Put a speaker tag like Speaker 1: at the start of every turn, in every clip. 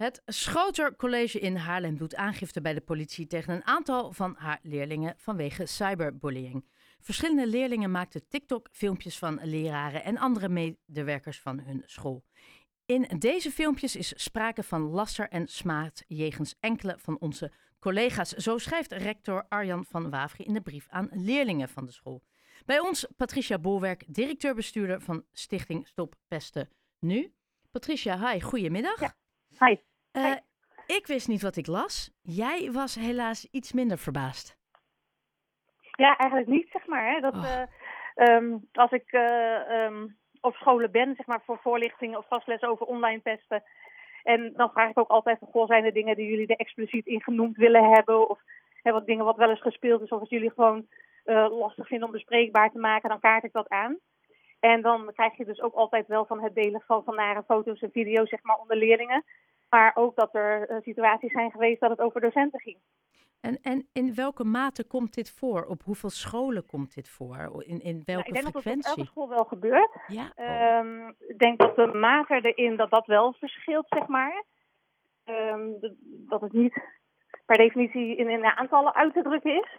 Speaker 1: Het Schoter College in Haarlem doet aangifte bij de politie tegen een aantal van haar leerlingen vanwege cyberbullying. Verschillende leerlingen maakten TikTok-filmpjes van leraren en andere medewerkers van hun school. In deze filmpjes is sprake van laster en smaad jegens enkele van onze collega's. Zo schrijft rector Arjan van Wavre in de brief aan leerlingen van de school. Bij ons Patricia Bolwerk, directeur-bestuurder van Stichting Stop Pesten Nu. Patricia, hi, goedemiddag.
Speaker 2: Ja, hi.
Speaker 1: Uh, ik wist niet wat ik las. Jij was helaas iets minder verbaasd.
Speaker 2: Ja, eigenlijk niet, zeg maar. Hè. Dat,
Speaker 1: Oh.
Speaker 2: eh, ehm, als ik eh, ehm, op scholen ben, zeg maar, voor voorlichting of vastles over online pesten. En dan vraag ik ook altijd van, goh, zijn er dingen die jullie er expliciet in genoemd willen hebben? Of hè, wat dingen wat wel eens gespeeld is, of als jullie gewoon eh, lastig vinden om bespreekbaar te maken, dan kaart ik dat aan. En dan krijg je dus ook altijd wel van het delen van, van nare foto's en video's, zeg maar, onder leerlingen. Maar ook dat er eh, situaties zijn geweest dat het over docenten ging.
Speaker 1: En, en in welke mate komt dit voor? Op hoeveel scholen komt dit voor? In, in
Speaker 2: Nou,
Speaker 1: welke
Speaker 2: ik denk dat dat op
Speaker 1: frequentie?
Speaker 2: elke school wel gebeurt.
Speaker 1: Ja. oh.
Speaker 2: Ehm, ik denk dat de mate erin dat dat wel verschilt, zeg maar. Ehm, dat het niet per definitie in, in aantallen uit te drukken is.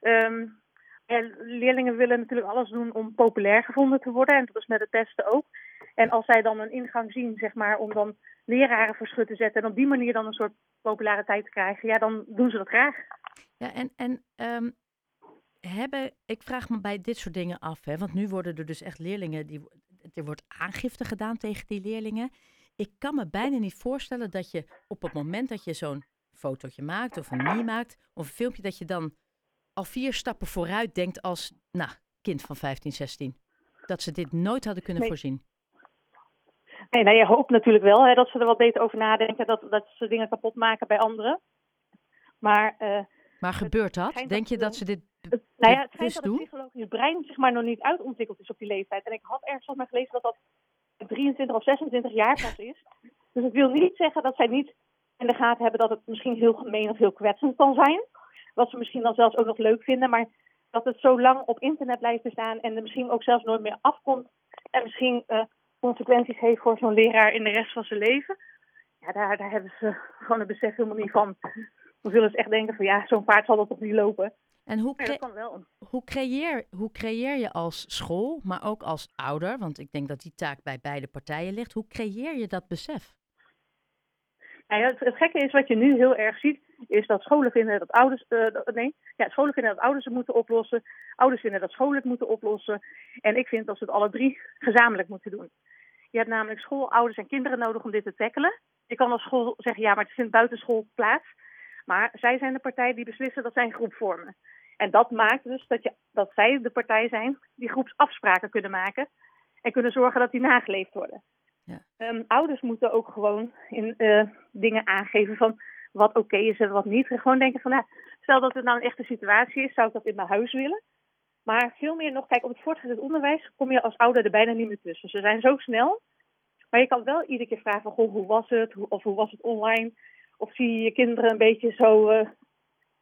Speaker 2: Ehm, leerlingen willen natuurlijk alles doen om populair gevonden te worden. En dat is met het testen ook. En als zij dan een ingang zien, zeg maar, om dan leraren voor schut te zetten... en op die manier dan een soort populariteit te krijgen... ja, dan doen ze dat graag.
Speaker 1: Ja, en, en ehm, hebben, ik vraag me bij dit soort dingen af, hè, want nu worden er dus echt leerlingen, die, er wordt aangifte gedaan tegen die leerlingen. Ik kan me bijna niet voorstellen dat je op het moment dat je zo'n fotootje maakt of een meme maakt of een filmpje, dat je dan al vier stappen vooruit denkt als, nou, kind van 15, 16. Dat ze dit nooit hadden kunnen
Speaker 2: Nee.
Speaker 1: voorzien.
Speaker 2: Nee, nou, je hoopt natuurlijk wel hè, dat ze er wat beter over nadenken... dat, dat ze dingen kapot maken bij anderen. Maar... eh,
Speaker 1: Maar gebeurt dat? Denk je
Speaker 2: dat
Speaker 1: ze dit
Speaker 2: Het, nou ja, het schijnt dat het psychologisch brein zeg maar, nog niet uitontwikkeld is op die leeftijd. En ik had ergens van mij gelezen dat dat 23 of 26 jaar pas is. Dus het wil niet zeggen dat zij niet in de gaten hebben dat het misschien heel gemeen of heel kwetsend kan zijn. Wat ze misschien dan zelfs ook nog leuk vinden. Maar dat het zo lang op internet blijft bestaan en er misschien ook zelfs nooit meer afkomt. En misschien eh, consequenties heeft voor zo'n leraar in de rest van zijn leven. Ja, daar, daar hebben ze gewoon het besef helemaal niet van. Dan zullen ze echt denken van ja, zo'n paard zal dat toch niet lopen.
Speaker 1: En hoe, cre-
Speaker 2: wel.
Speaker 1: hoe, creëer, hoe creëer je als school, maar ook als ouder, want ik denk dat die taak bij beide partijen ligt, hoe creëer je dat besef?
Speaker 2: Nou ja, het, het gekke is wat je nu heel erg ziet, is dat scholen vinden dat ouders, eh, nee, ja, scholen vinden dat ouders het moeten oplossen, ouders vinden dat scholen het moeten oplossen. En ik vind dat ze het alle drie gezamenlijk moeten doen. Je hebt namelijk school, ouders en kinderen nodig om dit te tackelen. Je kan als school zeggen, ja, maar het vindt buitenschool plaats. Maar zij zijn de partij die beslissen dat zij een groep vormen. En dat maakt dus dat, je, dat zij de partij zijn die groepsafspraken kunnen maken. En kunnen zorgen dat die nageleefd worden.
Speaker 1: Ja.
Speaker 2: Ehm, ouders moeten ook gewoon in eh, dingen aangeven van wat oké is en wat niet. En gewoon denken van, nou, stel dat het nou een echte situatie is, zou ik dat in mijn huis willen. Maar veel meer nog, kijk, op het voortgezet onderwijs kom je als ouder er bijna niet meer tussen. Ze zijn zo snel. Maar je kan wel iedere keer vragen van, goh, hoe was het? Of hoe was het online? Of zie je je kinderen een beetje zo eh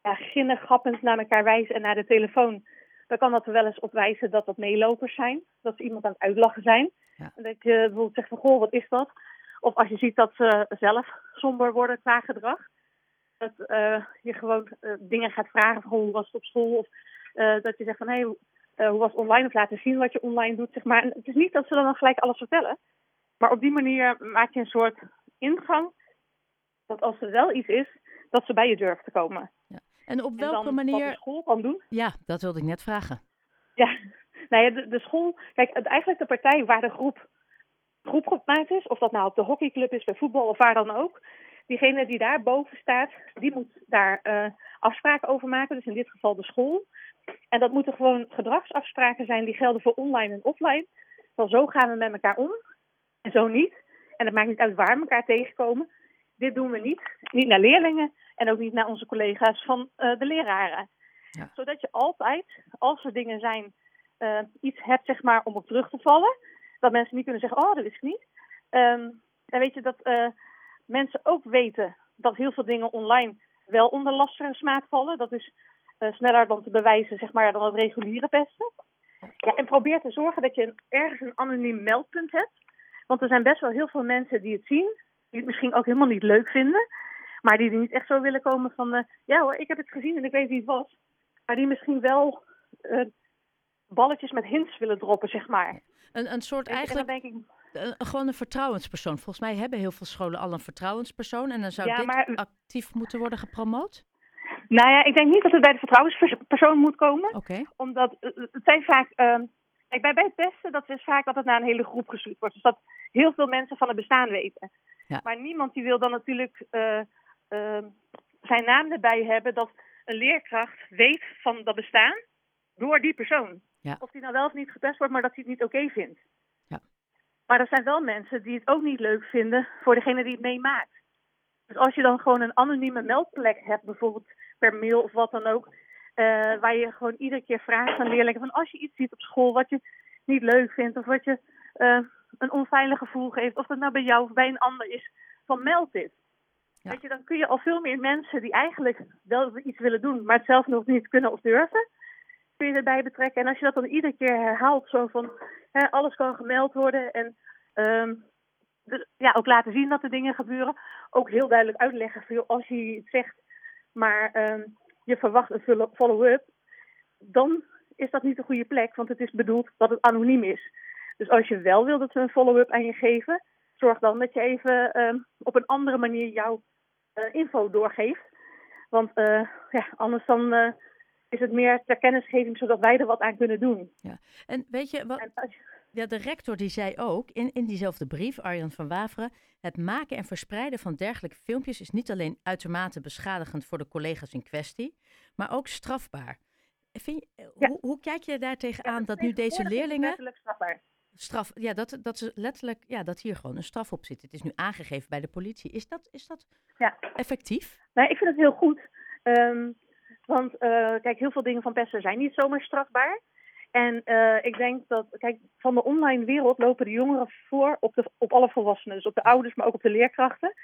Speaker 2: ja, ginnig grappend naar elkaar wijzen en naar de telefoon. Dan kan dat er wel eens op wijzen dat dat meelopers zijn. Dat ze iemand aan het uitlachen zijn.
Speaker 1: Ja.
Speaker 2: En dat je bijvoorbeeld zegt van, goh, wat is dat? Of als je ziet dat ze zelf somber worden qua gedrag. Dat eh, je gewoon eh, dingen gaat vragen van, goh, hoe was het op school? Of dat je zegt van, hé, hey, eh, hoe was online? Of laten zien wat je online doet, zeg maar. En het is niet dat ze dan gelijk alles vertellen. Maar op die manier maak je een soort ingang. Dat als er wel iets is, dat ze bij je durven te komen.
Speaker 1: En op
Speaker 2: En
Speaker 1: welke
Speaker 2: dan wat
Speaker 1: manier...
Speaker 2: de school kan doen.
Speaker 1: Ja, dat wilde ik net vragen.
Speaker 2: Ja, nou ja, de, de school. Kijk, het, eigenlijk de partij waar de groep, groep gemaakt is, of dat nou op de hockeyclub is, bij voetbal of waar dan ook. Diegene die daar boven staat, die moet daar eh, afspraken over maken. Dus in dit geval de school. En dat moeten gewoon gedragsafspraken zijn die gelden voor online en offline. Van zo gaan we met elkaar om en zo niet. En het maakt niet uit waar we elkaar tegenkomen. Dit doen we niet. Niet naar leerlingen en ook niet naar onze collega's van eh, de leraren.
Speaker 1: Ja.
Speaker 2: Zodat je altijd, als er dingen zijn, eh, iets hebt zeg maar, om op terug te vallen. Dat mensen niet kunnen zeggen, oh, dat wist ik niet. Ehm, en weet je dat mensen ook weten dat heel veel dingen online wel onder laster en smaad vallen. Dat is eh, sneller dan te bewijzen zeg maar, dan het reguliere pesten. Ja, en probeer te zorgen dat je een, ergens een anoniem meldpunt hebt. Want er zijn best wel heel veel mensen die het zien, die het misschien ook helemaal niet leuk vinden. Maar die er niet echt zo willen komen van, uh, ja hoor, ik heb het gezien en ik weet wie het was. Maar die misschien wel uh, balletjes met hints willen droppen, zeg maar.
Speaker 1: Een, een soort eigenlijk, denk ik, een, gewoon een vertrouwenspersoon. Volgens mij hebben heel veel scholen al een vertrouwenspersoon. En dan zou dit maar, actief moeten worden gepromoot?
Speaker 2: Nou ja, ik denk niet dat het bij de vertrouwenspersoon moet komen. Omdat het zijn vaak... Uh, kijk, bij, bij het testen, dat is vaak dat het naar een hele groep gestuurd wordt. Dus dat heel veel mensen van het bestaan weten. Ja. Maar niemand die wil dan natuurlijk uh, uh, zijn naam erbij hebben dat een leerkracht weet van dat bestaan door die persoon. Ja. Of die nou wel of niet getest wordt, maar dat hij het niet oké vindt. Maar er zijn wel mensen die het ook niet leuk vinden voor degene die het meemaakt. Dus als je dan gewoon een anonieme meldplek hebt, bijvoorbeeld per mail of wat dan ook, uh, waar je gewoon iedere keer vraagt aan leerlingen van als je iets ziet op school wat je niet leuk vindt of wat je uh, een onveilig gevoel geeft, of dat nou bij jou of bij een ander is, van meld dit. Ja. Weet je, dan kun je al veel meer mensen die eigenlijk wel iets willen doen, maar het zelf nog niet kunnen of durven, kun je erbij betrekken. En als je dat dan iedere keer herhaalt, zo van hè, alles kan gemeld worden en dus, ja, ook laten zien dat er dingen gebeuren. Ook heel duidelijk uitleggen voor als je iets zegt, maar um, je verwacht een follow-up, dan is dat niet de goede plek, want het is bedoeld dat het anoniem is. Dus als je wel wil dat we een follow-up aan je geven, zorg dan dat je even um, op een andere manier jouw uh, info doorgeeft. Want uh, ja, anders dan uh, is het meer ter kennisgeving, zodat wij er wat aan kunnen doen.
Speaker 1: Ja. En weet je, wat, ja, de rector die zei ook in, in diezelfde brief, Arjan van Waveren, het maken en verspreiden van dergelijke filmpjes is niet alleen uitermate beschadigend voor de collega's in kwestie, maar ook strafbaar. Vind je, ja. hoe, hoe, kijk je daar tegenaan ja, dat nu deze leerlingen...
Speaker 2: strafbaar.
Speaker 1: Straf, ja, dat, dat ze letterlijk, ja, dat hier gewoon een straf op zit. Het is nu aangegeven bij de politie. Is dat, is dat
Speaker 2: ja.
Speaker 1: effectief?
Speaker 2: Nee, ik vind het heel goed. Um, want uh, kijk, heel veel dingen van pesten zijn niet zomaar strafbaar. En uh, ik denk dat, kijk, van de online wereld lopen de jongeren voor op, de, op alle volwassenen. Dus op de ouders, maar ook op de leerkrachten.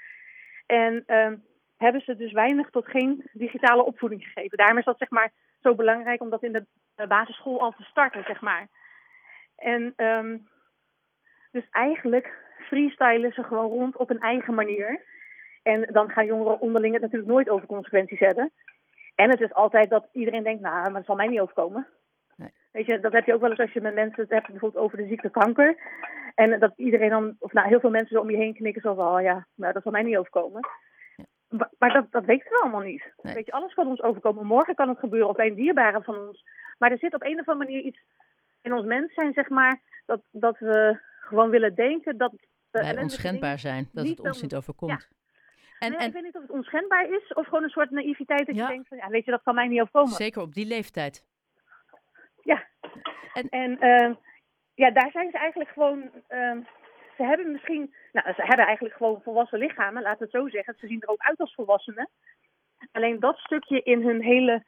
Speaker 2: En uh, hebben ze dus weinig tot geen digitale opvoeding gegeven. Daarom is dat zeg maar zo belangrijk om dat in de, basisschool al te starten, zeg maar. En um, dus eigenlijk freestylen ze gewoon rond op een eigen manier. En dan gaan jongeren onderling het natuurlijk nooit over consequenties hebben. En het is altijd dat iedereen denkt, nou, maar dat zal mij niet overkomen. Nee. Weet je, dat heb je ook wel eens als je met mensen het hebt bijvoorbeeld over de ziekte kanker. En dat iedereen dan, of nou, heel veel mensen om je heen knikken zo van, oh ja, nou, dat zal mij niet overkomen. Ja. Maar, maar, dat, dat weten we allemaal niet. Nee. Weet je, alles kan ons overkomen. Morgen kan het gebeuren, of een dierbare van ons. Maar er zit op een of andere manier iets in ons mens zijn, zeg maar, dat, dat we gewoon willen denken dat...
Speaker 1: Wij onschendbaar zijn, dat het ons niet overkomt. Ja.
Speaker 2: En, nee, en... Ik weet niet of het onschendbaar is of gewoon een soort naïviteit dat je denkt van, ja, weet je, dat kan mij niet overkomen.
Speaker 1: Zeker op die leeftijd.
Speaker 2: Ja. En, en uh, ja, daar zijn ze eigenlijk gewoon, uh, ze hebben misschien, nou, ze hebben eigenlijk gewoon volwassen lichamen, laten we het zo zeggen. Ze zien er ook uit als volwassenen. Alleen dat stukje in hun hele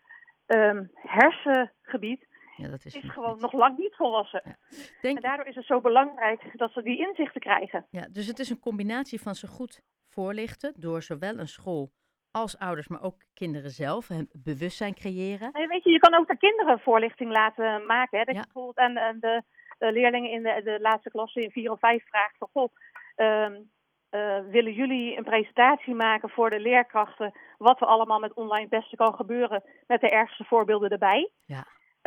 Speaker 2: um, hersengebied
Speaker 1: ja, dat is,
Speaker 2: is gewoon nog lang niet volwassen. Ja. Denk... En daardoor is het zo belangrijk dat ze die inzichten krijgen.
Speaker 1: Ja, dus het is een combinatie van ze goed voorlichten door zowel een school als ouders, maar ook kinderen zelf, hun bewustzijn creëren.
Speaker 2: Nee, weet je, je kan ook de kinderen voorlichting laten maken. Hè? Dat ja. je bijvoorbeeld aan, aan de, de, leerlingen in de, de laatste klasse in 4 of 5 vraagt van, goh, um, uh, willen jullie een presentatie maken voor de leerkrachten wat er allemaal met online testen kan gebeuren met de ergste voorbeelden erbij.
Speaker 1: Ja.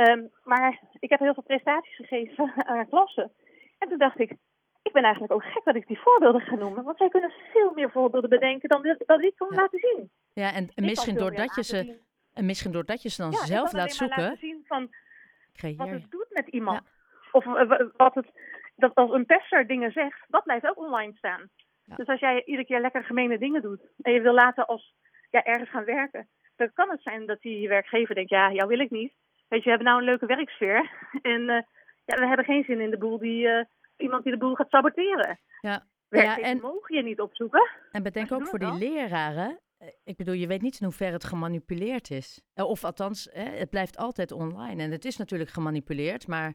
Speaker 2: Um, maar ik heb heel veel presentaties gegeven aan klassen. En toen dacht ik, ik ben eigenlijk ook gek dat ik die voorbeelden ga noemen. Want zij kunnen veel meer voorbeelden bedenken dan dat ik ja. laten zien.
Speaker 1: Ja, en, en misschien, doordat je ze, en misschien doordat je ze dan
Speaker 2: ja,
Speaker 1: zelf laat zoeken.
Speaker 2: laten zien van wat het doet met iemand. Of uh, wat het, dat als een pester dingen zegt, dat blijft ook online staan. Dus als jij iedere keer lekker gemene dingen doet en je wil laten als ja, ergens gaan werken, dan kan het zijn dat die werkgever denkt, ja, jou wil ik niet. Weet je, we hebben nou een leuke werksfeer. En uh, ja, we hebben geen zin in de boel die, uh, iemand die de boel gaat saboteren.
Speaker 1: Ja.
Speaker 2: ja en mogen je niet opzoeken.
Speaker 1: En bedenk ook voor die leraren. Eh, ik bedoel, je weet niet in hoeverre het gemanipuleerd is. Of althans, het blijft altijd online. En het is natuurlijk gemanipuleerd, maar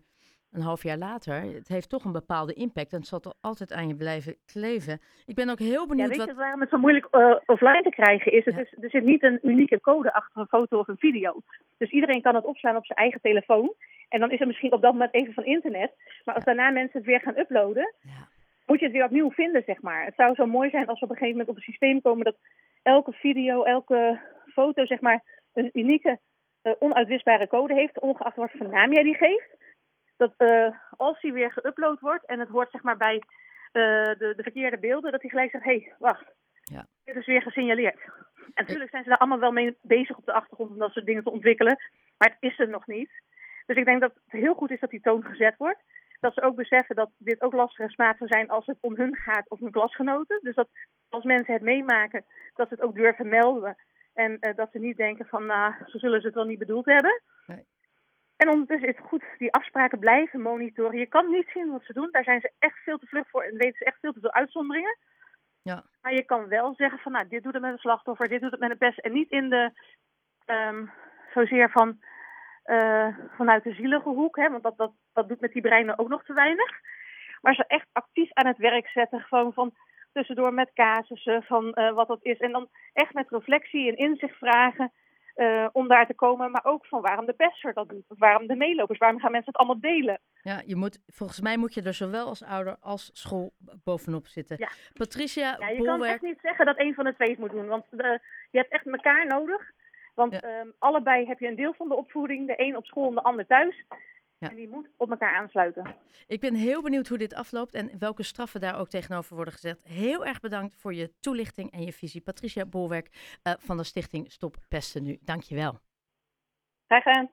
Speaker 1: een half jaar later, het heeft toch een bepaalde impact en het zal toch altijd aan je blijven kleven. Ik ben ook heel benieuwd.
Speaker 2: Ja, weet
Speaker 1: je
Speaker 2: wat... waarom het zo moeilijk uh, offline te krijgen is? Het ja. is? Er zit niet een unieke code achter een foto of een video. Dus iedereen kan het opslaan op zijn eigen telefoon. En dan is er misschien op dat moment even van internet. Maar als daarna mensen het weer gaan uploaden,
Speaker 1: ja.
Speaker 2: moet je het weer opnieuw vinden, zeg maar. Het zou zo mooi zijn als we op een gegeven moment op een systeem komen dat elke video, elke foto, zeg maar, een unieke, uh, onuitwisbare code heeft, ongeacht wat voor naam jij die geeft. Dat uh, als die weer geüpload wordt en het hoort zeg maar bij uh, de, de verkeerde beelden, dat hij gelijk zegt, hé, hey, wacht, ja. dit is weer gesignaleerd. En natuurlijk zijn ze daar allemaal wel mee bezig op de achtergrond om dat soort dingen te ontwikkelen, maar het is er nog niet. Dus ik denk dat het heel goed is dat die toon gezet wordt dat ze ook beseffen dat dit ook lastige smaken zijn als het om hun gaat of hun klasgenoten. Dus dat als mensen het meemaken, dat ze het ook durven melden. En uh, dat ze niet denken van, nou, zo zullen ze het wel niet bedoeld hebben. En ondertussen is het goed die afspraken blijven monitoren. Je kan niet zien wat ze doen. Daar zijn ze echt veel te vlug voor en weten ze echt veel te veel uitzonderingen. Ja. Maar je kan wel zeggen van, nou, dit doet het met een slachtoffer, dit doet het met een pest. En niet in de, um, zozeer van, uh, vanuit de zielige hoek, hè, want dat, dat, dat doet met die breinen ook nog te weinig. Maar ze echt actief aan het werk zetten, gewoon van tussendoor met casussen van uh, wat dat is. En dan echt met reflectie en inzicht vragen uh, om daar te komen, maar ook van waarom de pester dat doet, waarom de meelopers, waarom gaan mensen het allemaal delen.
Speaker 1: Ja, je moet, volgens mij moet je er zowel als ouder als school bovenop zitten. Ja. Patricia,
Speaker 2: ja, je kan echt niet zeggen dat een van de twee het moet doen, want de, je hebt echt elkaar nodig. Want ja. um, allebei heb je een deel van de opvoeding, de een op school en de ander thuis. Ja. En die moet op elkaar aansluiten.
Speaker 1: Ik ben heel benieuwd hoe dit afloopt en welke straffen daar ook tegenover worden gezet. Heel erg bedankt voor je toelichting en je visie. Patricia Bolwerk uh, van de stichting Stop Pesten Nu. Dank je wel.
Speaker 2: Graag gedaan.